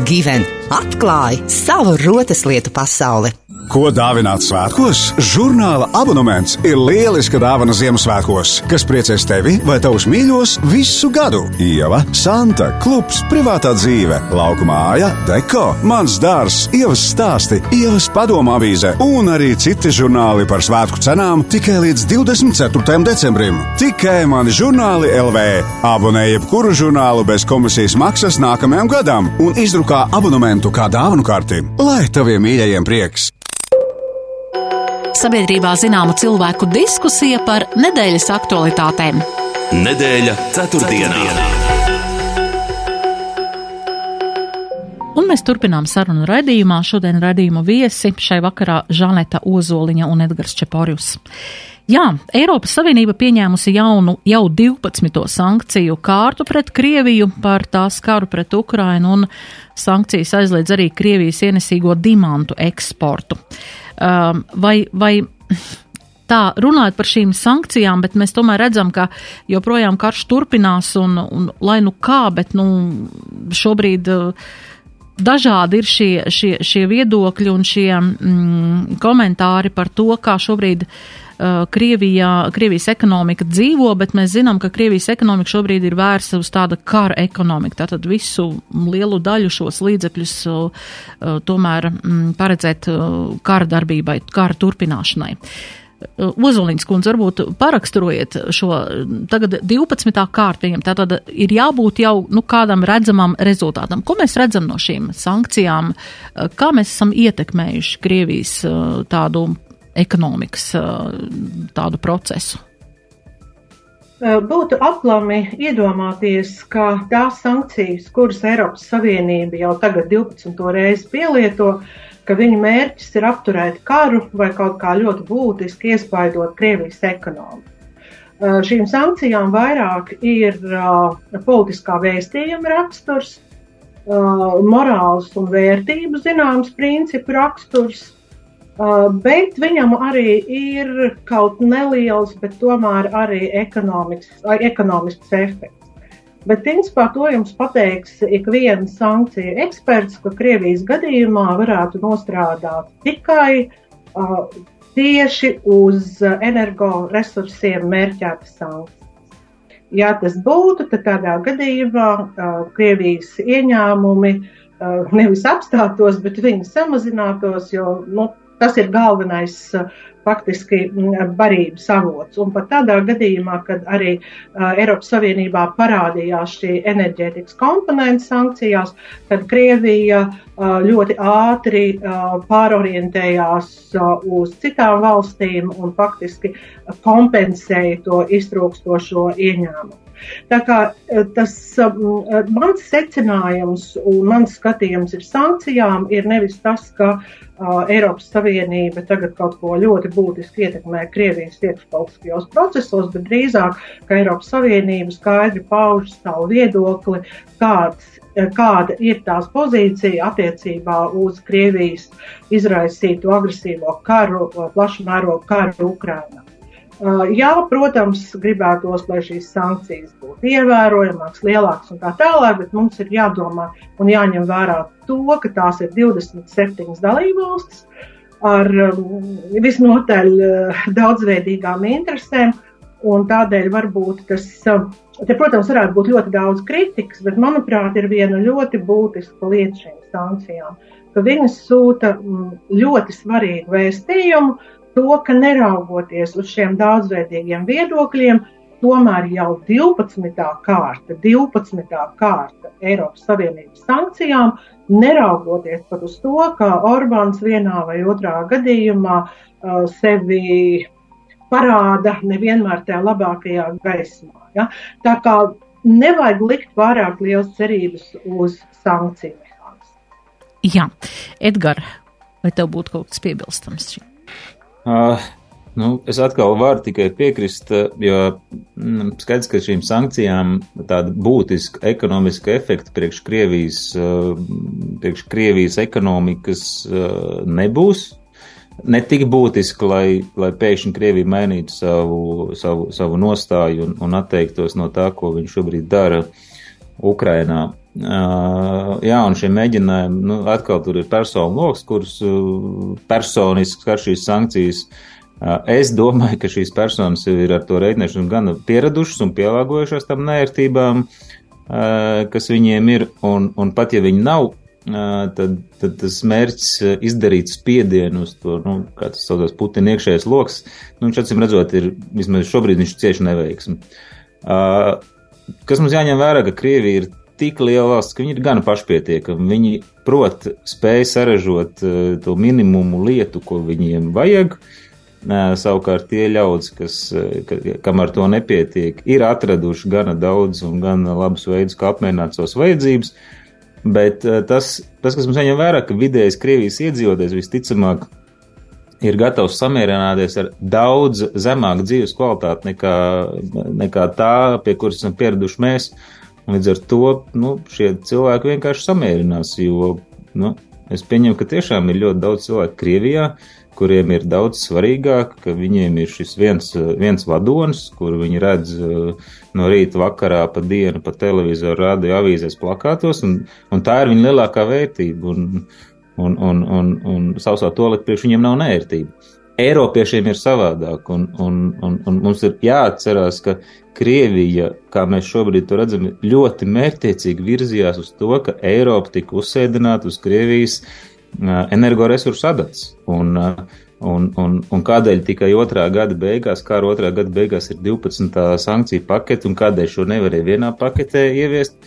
Given atklāja savu rotas lietu pasauli! Ko dāvināt svētkos? Žurnāla abonements ir lieliska dāvana Ziemassvētkos, kas priecēs tevi vai tavus mīļos visu gadu. Ieva, Santa, klubs, privātā dzīve, lauka māja, deko, mans dārs, ievas stāsti, ievas padomā avīze un arī citi žurnāli par svētku cenām tikai līdz 24. decembrim. Tikai mani žurnāli LV. Abonē jebkuru žurnālu bez komisijas maksas nākamajam gadam un izdrukā abonementu kā dāvanu karti, lai taviem mīļajiem prieks! Sabiedrībā zināma cilvēku diskusija par nedēļas aktualitātēm. Nedēļa ceturtdienā. Un mēs turpinām sarunu raidījumā. Šodien raidījuma viesi šai vakarā Žaneta Ozoliņa un Edgars Čeporjus. Jā, Eiropas Savienība pieņēmusi jaunu, jau 12. sankciju kārtu pret Krieviju par tās karu pret Ukrainu un sankcijas aizliedz arī Krievijas ienesīgo dimantu eksportu. Um, vai, vai tā runājot par šīm sankcijām, bet mēs tomēr redzam, ka joprojām karš turpinās un, un lai nu kā, bet nu šobrīd. Uh, dažādi ir šie, šie, šie viedokļi un šie mm, komentāri par to, kā šobrīd Krievijā, Krievijas ekonomika dzīvo, bet mēs zinām, ka Krievijas ekonomika šobrīd ir vērsta uz tāda kara ekonomika. Tātad visu lielu daļu šos līdzekļus tomēr mm, paredzēt kara darbībai, kara turpināšanai. Ozoliņas kundze, varbūt paraksturojiet šo tagad 12. kārtījumu. Tātad ir jābūt jau nu, kādam redzamam rezultātam. Ko mēs redzam no šīm sankcijām? Kā mēs esam ietekmējuši Krievijas tādu ekonomikas tādu procesu? Būtu aplami iedomāties, ka tās sankcijas, kuras Eiropas Savienība jau tagad 12. reizi pielieto, ka viņu mērķis ir apturēt karu vai kaut kā ļoti būtiski iespaidot Krievijas ekonomiku. Šīm sankcijām vairāk ir politiskā vēstījuma raksturs, morāls un vērtību zināms principu raksturs, bet viņam arī ir kaut neliels, bet tomēr arī ekonomisks efekts. Bet, principā, to jums pateiks ik viens sankciju eksperts, ka Krievijas gadījumā varētu nostrādāt tikai uh, tieši uz energoresursiem mērķētas sankcijas. Ja tas būtu, tad tādā gadījumā uh, Krievijas ieņēmumi uh, nevis apstātos, bet viņi samazinātos, jo nu, tas ir galvenais uh, faktiski mm, barības avots. Un pat tādā gadījumā, kad arī uh, Eiropas Savienībā parādījās šī enerģētikas komponenta sankcijās, tad Krievija uh, ļoti ātri pārorientējās uz citām valstīm un faktiski kompensēja to iztrūkstošo ieņēmumu. Tā kā tas mans secinājums un mans skatījums ir sankcijām, ir nevis tas, ka uh, Eiropas Savienība tagad kaut ko ļoti būtiski ietekmē Krievijas iekšpolitiskajos procesos, bet drīzāk, ka Eiropas Savienība skaidri pauž savu viedokli, kāds, kāda ir tās pozīcija attiecībā uz Krievijas izraisīto agresīvo karu, plašu mērogu karu Ukrainā. Jā, protams, gribētos, lai šīs sankcijas būtu ievērojamākas, lielākas un tā tālāk, bet mums ir jādomā un jāņem vērā to, ka tās ir 27 dalībvalstis ar visnotaļ daudzveidīgām interesēm, un tādēļ varbūt tas, te, protams, varētu būt ļoti daudz kritikas, bet, manuprāt, ir viena ļoti būtiska lieta šīm sankcijām, ka viņas sūta ļoti svarīgu vēstījumu to, ka neraugoties uz šiem daudzveidīgiem viedokļiem, tomēr jau 12. kārta, 12. kārta Eiropas Savienības sankcijām, neraugoties pat uz to, ka Orbāns vienā vai otrā gadījumā uh, sevi parāda nevienmēr tajā labākajā gaismā. Ja? Tā kā nevajag likt pārāk liels cerības uz sankciju mehānismu. Jā, Edgar, vai tev būtu kaut kas piebilstams šim? Uh, nu, es atkal varu tikai piekrist, jo mm, skaidrs, ka šīm sankcijām tāda būtiska ekonomiska efekta priekš Krievijas, priekš Krievijas ekonomikas nebūs. Ne tik būtiski, lai, lai pēkšņi Krievija mainītu savu, savu, savu nostāju un, un atteiktos no tā, ko viņš šobrīd dara Ukrainā. Jā, un šie mēģinājumi, nu, atkal tur ir personu lokus, kurus personiski skar šīs sankcijas. Es domāju, ka šīs personas ir ar to reiķināšanu gan pieradušas un pielāgojušās tam nērtībām, kas viņiem ir, un, un pat ja viņi nav, tad, tad tas mērķis izdarīt spiedienu uz to, nu, kā tas saucās, Putina iekšējais lokus, nu, viņš acīm redzot, ir vismaz šobrīd viņš cieši neveiksmi. Kas mums jāņem vērā, ka Krievija ir tik liela valsts, ka viņi ir gan pašpietiekami. Viņi prot spēj saražot uh, to minimumu lietu, ko viņiem vajag. Savukārt tie ļaudis, kas, ka, kam ar to nepietiek, ir atraduši gana daudz un gan labus veidus, kā apmierināt savas vajadzības. Bet uh, tas, tas, kas mums jāņem vērā, ka vidējais Krievijas iedzīvotājs visticamāk ir gatavs samierināties ar daudz zemāku dzīves kvalitāti nekā, nekā tā, pie kuras esam pieraduši mēs. Uh, Līdz ar to nu, šie cilvēki vienkārši samierinās, jo nu, es pieņemu, ka tiešām ir ļoti daudz cilvēku Krievijā, kuriem ir daudz svarīgāk, ka viņiem ir šis viens, viens vadonis, kur viņi redz uh, no rīta vakarā pa dienu pa televizoru, rādio avīzēs plakātos, un, un tā ir viņa lielākā vērtība, un, un, un, un, un sausā to likt priekš viņiem nav nērtība. Eiropiešiem ir savādāk, un, un, un, un mums ir jāatcerās, ka Krievija, kā mēs šobrīd to redzam, ļoti mērķtiecīgi virzījās uz to, ka Eiropa tika uzsēdināta uz Krievijas energoresursu adats. Un, un, un, un kādēļ tikai otrā gada beigās, kā otrā gada beigās ir 12. sankciju pakete, un kādēļ šo nevarēja vienā paketē ieviest?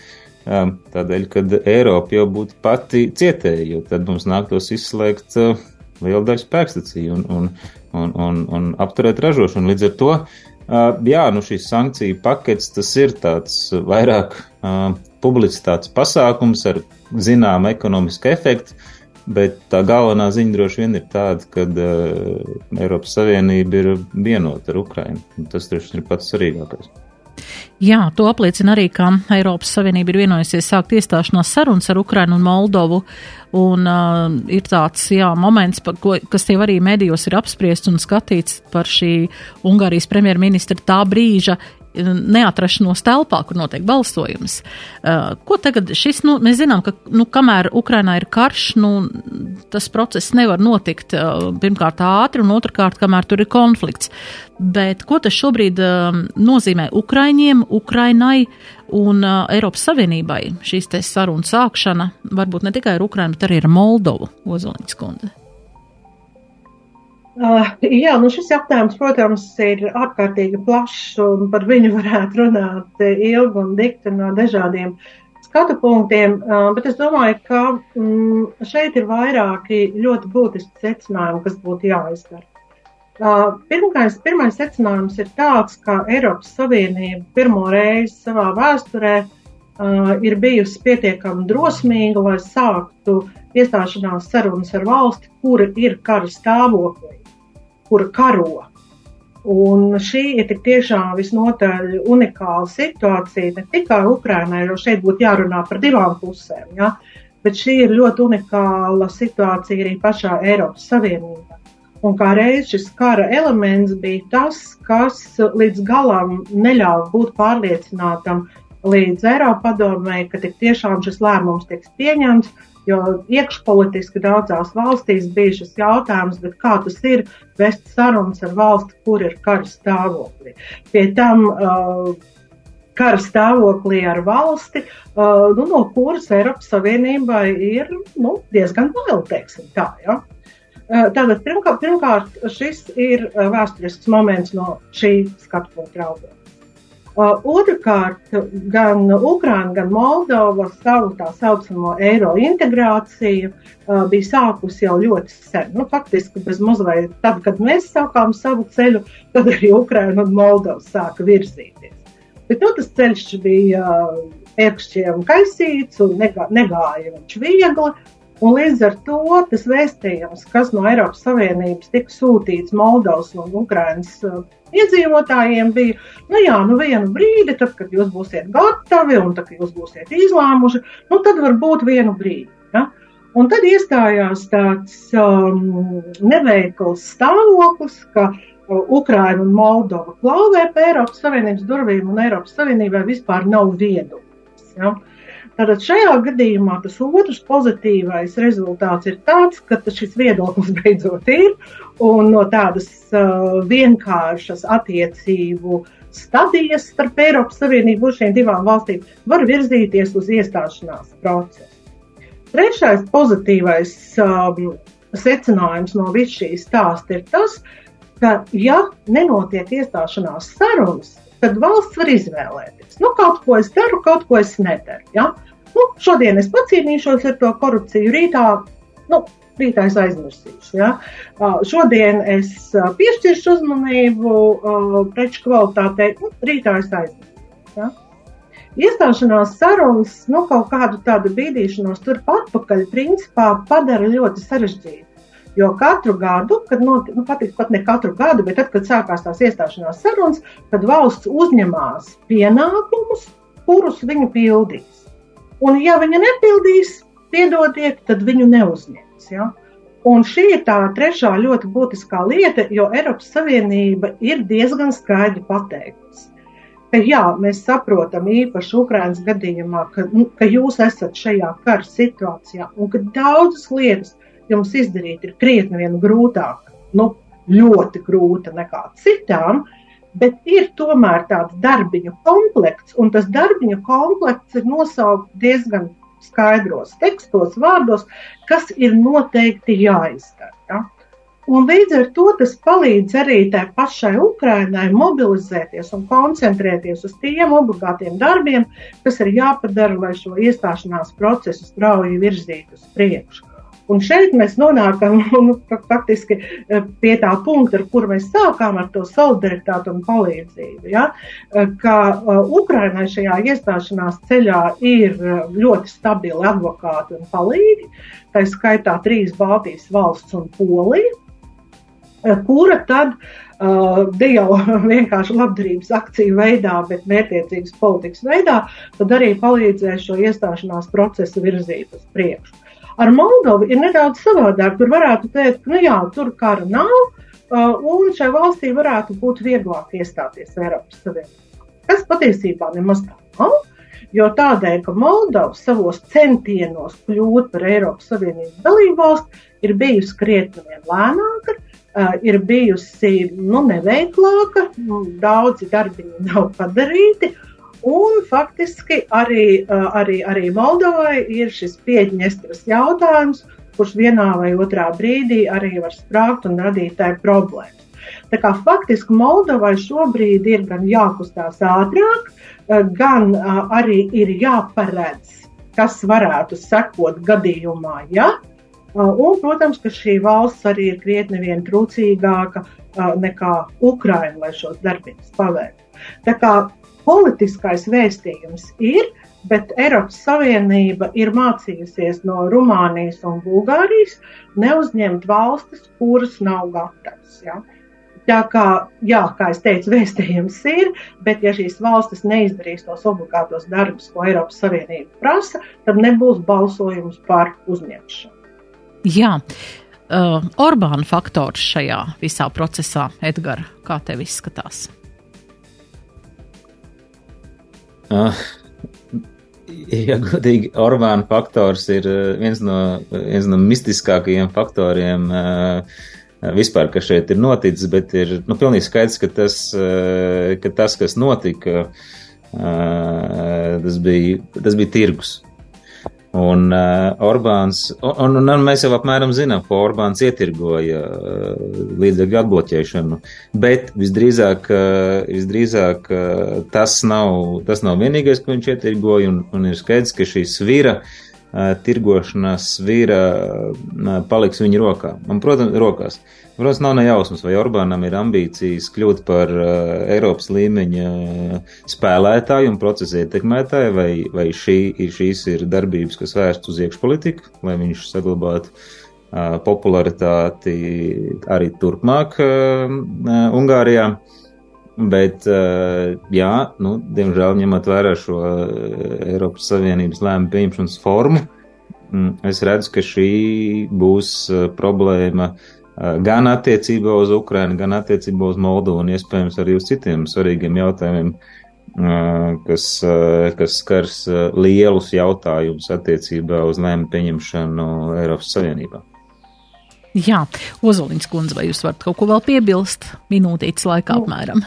Tādēļ, kad Eiropa jau būtu pati cietēja, jo tad mums nāktos izslēgt uh, liela daļa spēkstaciju un, un, un, un, un apturēt ražošanu. Līdz ar to, jā, nu šīs sankciju pakets tas ir tāds vairāk publicitātes pasākums ar zināmu ekonomisku efektu, bet tā galvenā ziņa droši vien ir tāda, ka uh, Eiropas Savienība ir vienota ar Ukrainu. Tas droši vien ir pats svarīgākais. Jā, to apliecina arī, ka Eiropas Savienība ir vienojusies sākt iestāšanās sarunas ar Ukrainu un Moldovu. Un uh, ir tāds, jā, moments, ko, kas tie arī medijos ir apspriests un skatīts par šī Ungārijas premjerministra tā brīža neatrašanos telpā, kur notiek balsojums. Uh, ko tagad šis, nu, mēs zinām, ka, nu, kamēr Ukrainā ir karš, nu, tas process nevar notikt uh, pirmkārt ātri un otrkārt, kamēr tur ir konflikts. Bet ko tas šobrīd uh, nozīmē Ukraiņiem, Ukrainai un Eiropas Savienībai šīs te sarunu sākšana, varbūt ne tikai ar Ukrainu, bet arī ar Moldovu, Ozoliņas kundze? Uh, jā, nu šis jautājums, protams, ir ārkārtīgi plašs un par viņu varētu runāt ilgi un dikti no dažādiem skatu punktiem, uh, bet es domāju, ka mm, šeit ir vairāki ļoti būtiski secinājumi, kas būtu jāizdara. Uh, pirmais, pirmais secinājums ir tāds, ka Eiropas Savienība pirmo reizi savā vēsturē ir bijusi pietiekami drosmīga, lai sāktu iestāšanās sarunas ar valsti, kura ir kara stāvoklī kura karo. Un šī ir tiešām visnotaļ unikāla situācija ne tikai Ukrainai, jo šeit būtu jārunā par divām pusēm, ja? bet šī ir ļoti unikāla situācija arī pašā Eiropas Savienībā. Un kā reiz šis kara elements bija tas, kas līdz galam neļāva būt pārliecinātam līdz Eiropadomē, ka tik tiešām šis lēmums tiks pieņemts, Jo iekšpolitiski daudzās valstīs bija šis jautājums, kā tas ir vest sarunas ar valsti, kur ir kara stāvoklī. Pie tam uh, kara stāvoklī ar valsti, uh, nu, no kuras Eiropas Savienībai ir nu, diezgan vēl, teiksim tā. Ja? Uh, tātad pirmkārt, pirmkārt, šis ir uh, vēsturisks moments no šī skatu punkta raugot. Otrakārt, gan Ukraina, gan Moldova savu tā saucamo eiro integrāciju bija sākusi jau ļoti sen. Nu, faktiski mazliet tad, kad mēs sākām savu ceļu, tad arī Ukraina un Moldova sāka virzīties. Bet nu, tas ceļš bija ērkšķiem kaisīts un negāja viņš viegli. Un līdz ar to tas vēstījums, kas no Eiropas Savienības tika sūtīts Moldovas un Ukrainas uh, iedzīvotājiem, bija, nu jā, nu vienu brīdi, tad, kad jūs būsiet gatavi un tad, kad jūs būsiet izlēmuši, nu tad varbūt vienu brīdi. Ja? Un tad iestājās tāds um, neveikls stāvoklis, ka uh, Ukraina un Moldova klauvē pie Eiropas Savienības durvīm un Eiropas Savienībai vispār nav viedoklis. Ja? Uh, Tātad šajā gadījumā tas otrs pozitīvais rezultāts ir tāds, ka šis viedoklis beidzot ir un no tādas uh, vienkāršas attiecību stadijas starp Eiropas Savienību un šīm divām valstīm var virzīties uz iestāšanās procesu. Trešais pozitīvais um, secinājums no visas šīs stāsta ir tas, ka, ja nenotiek iestāšanās sarunas, tad valsts var izvēlēties. Nu, kaut ko es daru, kaut ko es nedaru. Ja? Nu, šodien es pacīnīšos ar to korupciju, rītā, nu, rītā es aizmirsīšu. Ja? Šodien es piešķiršu uzmanību preču kvalitātei, nu, rītā es aizmirsīšu. Ja? Iestāšanās sarunas, nu, kaut kādu tādu bīdīšanos turpat atpakaļ, principā padara ļoti sarežģītu. Jo katru gadu, kad notiek, nu, pat, pat ne katru gadu, bet tad, kad sākās tās iestāšanās sarunas, tad valsts uzņemās pienākumus, kurus viņi pildīs. Un, ja viņa nepildīs, piedodiet, tad viņu neuzņems. Ja? Un šī ir tā trešā ļoti būtiskā lieta, jo Eiropas Savienība ir diezgan skaidri pateikusi, ka jā, mēs saprotam īpaši Ukraiņas gadījumā, ka, nu, ka jūs esat šajā kara situācijā un ka daudzas lietas jums izdarīt ir krietni vien grūtāk. Nu, ļoti grūta nekā citām, bet ir tomēr tāds darbiņu komplekts, un tas darbiņu komplekts ir nosaukts diezgan skaidros tekstos, vārdos, kas ir noteikti jāizdara. Ja? Un līdz ar to tas palīdz arī tai pašai Ukrainai mobilizēties un koncentrēties uz tiem obligātiem darbiem, kas ir jāpadara, lai šo iestāšanās procesu strauji virzītu uz priekšu. Un šeit mēs nonākam nu, faktiski eh, pie tā punkta, ar kur mēs sākām ar to solidaritāti un palīdzību. Ja? Eh, ka uh, Ukrainai šajā iestāšanās ceļā ir ļoti stabili advokāti un palīgi, tā skaitā trīs Baltijas valsts un Polija kura tad ne jau vienkārši labdarības akciju veidā, bet mērķiecīgas politikas veidā, tad arī palīdzēs šo iestāšanās procesu virzīt uz priekšu. Ar Moldovu ir nedaudz savādāk. Tur varētu teikt, ka nu jā, tur kara nav, uh, un šai valstī varētu būt vieglāk iestāties Eiropas Savienībā. Kas patiesībā nemaz tā nav. Jo tādēļ, ka Moldova savos centienos kļūt par Eiropas Savienības dalību valsti, ir bijusi krietni lēnāka, ir bijusi nu, neveiklāka, nu, daudzi darbiņi nav padarīti. Un faktiski arī, arī, arī Moldovai ir šis pieņestras jautājums, kurš vienā vai otrā brīdī arī var sprāgt un radīt tai problēmas. Tā kā faktiski Moldovai šobrīd ir gan jākustās ātrāk, gan arī ir jāparedz, kas varētu sekot gadījumā, ja Un, protams, ka šī valsts arī ir krietni vien trūcīgāka nekā Ukraina, lai šos darbus paveiktu. Tā kā politiskais vēstījums ir, bet Eiropas Savienība ir mācījusies no Rumānijas un Bulgārijas neuzņemt valstis, kuras nav gatavas. Ja? Tā kā, jā, kā es teicu, vēstījums ir, bet ja šīs valstis neizdarīs tos obligātos darbus, ko Eiropas Savienība prasa, tad nebūs balsojums par uzņemšanu. Jā. Uh, Orbāna faktors šajā visā procesā, Edgars, kā tev izskatās? Uh, ja godīgi, Orbāna faktors ir uh, viens no, viens no mistiskākajiem faktoriem. Uh, Vispār, kas šeit ir noticis, bet ir nu, pilnīgi skaidrs, ka tas, uh, ka tas kas notika, tas bija, tas bija tirgus. Un uh, Orbāns, un, un, un mēs jau apmēram zinām, ko Orbāns ietirgoja uh, līdzekļu atbloķēšanu, bet visdrīzāk, uh, visdrīzāk uh, tas, nav, tas nav vienīgais, ko viņš ietirgoja, un, un ir skaidrs, ka šī svira, uh, tirgošanās svira uh, paliks viņa rokā, un, protams, rokās. Protams, nav nejausmas, vai Orbānam ir ambīcijas kļūt par Eiropas līmeņa spēlētāju un procesa ietekmētāju, vai, vai šī, šīs ir darbības, kas vērstas uz iekšpolitiku, lai viņš saglabātu popularitāti arī turpmāk uh, uh, Ungārijā. Bet, uh, jā, nu, diemžēl ņemot vērā šo Eiropas Savienības lēmumu pieņemšanas formu, mm, es redzu, ka šī būs problēma Eh, gan attiecībā uz Ukrainu, gan attiecībā uz Moldovu un iespējams arī uz citiem svarīgiem jautājumiem, eh, kas, eh, kas skars lielus jautājumus attiecībā uz lēmumu pieņemšanu Eiropas Savienībā. Jā, Ozoliņš kundze, vai jūs varat kaut ko vēl piebilst minūtītes laikā nu, apmēram?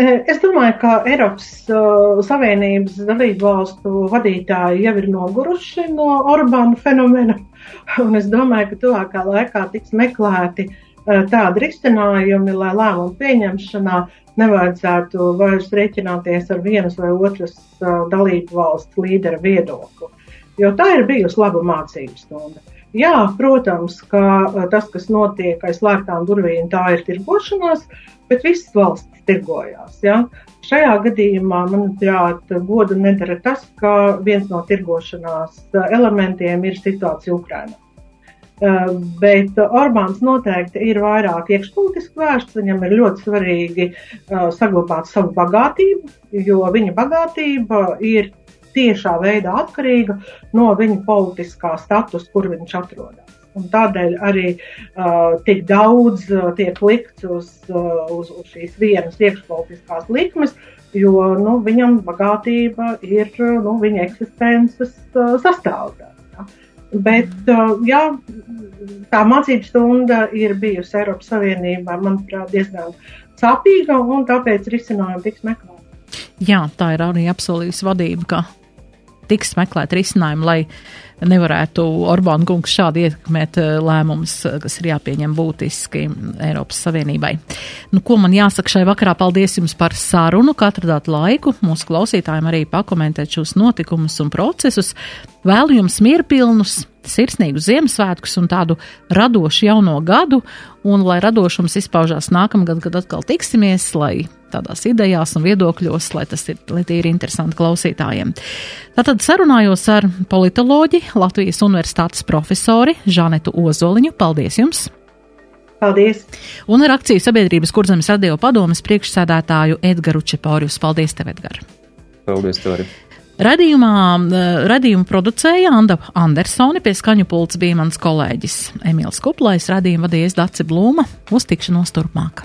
Es domāju, ka Eiropas uh, Savienības dalību valstu vadītāji jau ir noguruši no Orbāna fenomena. Un es domāju, ka tuvākā laikā tiks meklēti uh, tādi risinājumi, lai lēmumu pieņemšanā nevajadzētu vairs rēķināties ar vienas vai otras uh, dalību valsts līdera viedokli. Jo tā ir bijusi laba mācības stunda. Jā, protams, ka tas, kas notiek aiz slēgtām durvīm, tā ir tirgošanās, bet visas valstis tirgojās. Ja? Šajā gadījumā, manuprāt, godu nedara tas, ka viens no tirgošanās elementiem ir situācija Ukrainā. Uh, bet Orbāns noteikti ir vairāk iekšpolitiski vērsts. Viņam ir ļoti svarīgi uh, saglabāt savu bagātību, jo viņa bagātība ir tiešā veidā atkarīga no viņa politiskā statusa, kur viņš atrodas. Un tādēļ arī uh, tik daudz uh, tiek likts uz, uh, uz, uz šīs vienas iekšpolitiskās likmes, jo nu, viņam bagātība ir nu, viņa eksistences uh, sastāvdaļa. Ja? Bet, jā, tā mācību stunda ir bijusi Eiropas Savienībā, manuprāt, diezgan sāpīga, un tāpēc risinājumi tiks meklēti. Jā, tā ir arī apsolījusi vadība, ka tiks meklēt risinājumu, lai nevarētu Orbāna kungs šādi ietekmēt eh, lēmumus, eh, kas ir jāpieņem būtiski Eiropas Savienībai. Nu, ko man jāsaka šai vakarā? Paldies jums par sarunu, ka atradāt laiku mūsu klausītājiem arī pakomentēt šos notikumus un procesus. Vēlu jums mierpilnus, sirsnīgus Ziemassvētkus un tādu radošu jauno gadu, un lai radošums izpaužās nākamgad, kad atkal tiksimies, lai tādās idejās un viedokļos, lai tas ir, lai ir interesanti klausītājiem. Tātad sarunājos ar politoloģi, Latvijas Universitātes profesori Žanetu Ozoliņu. Paldies jums! Paldies! Un ar akciju sabiedrības kurzemes radio padomas priekšsēdētāju Edgaru Čeporius. Paldies tev, Edgar! Paldies, tev arī! Radījumā, radījumu producēja Anda Andersone, pie skaņu pults bija mans kolēģis Emīls Kuplais, radījumu vadījies Dace Blūma. Uz tikšanos turpmāk!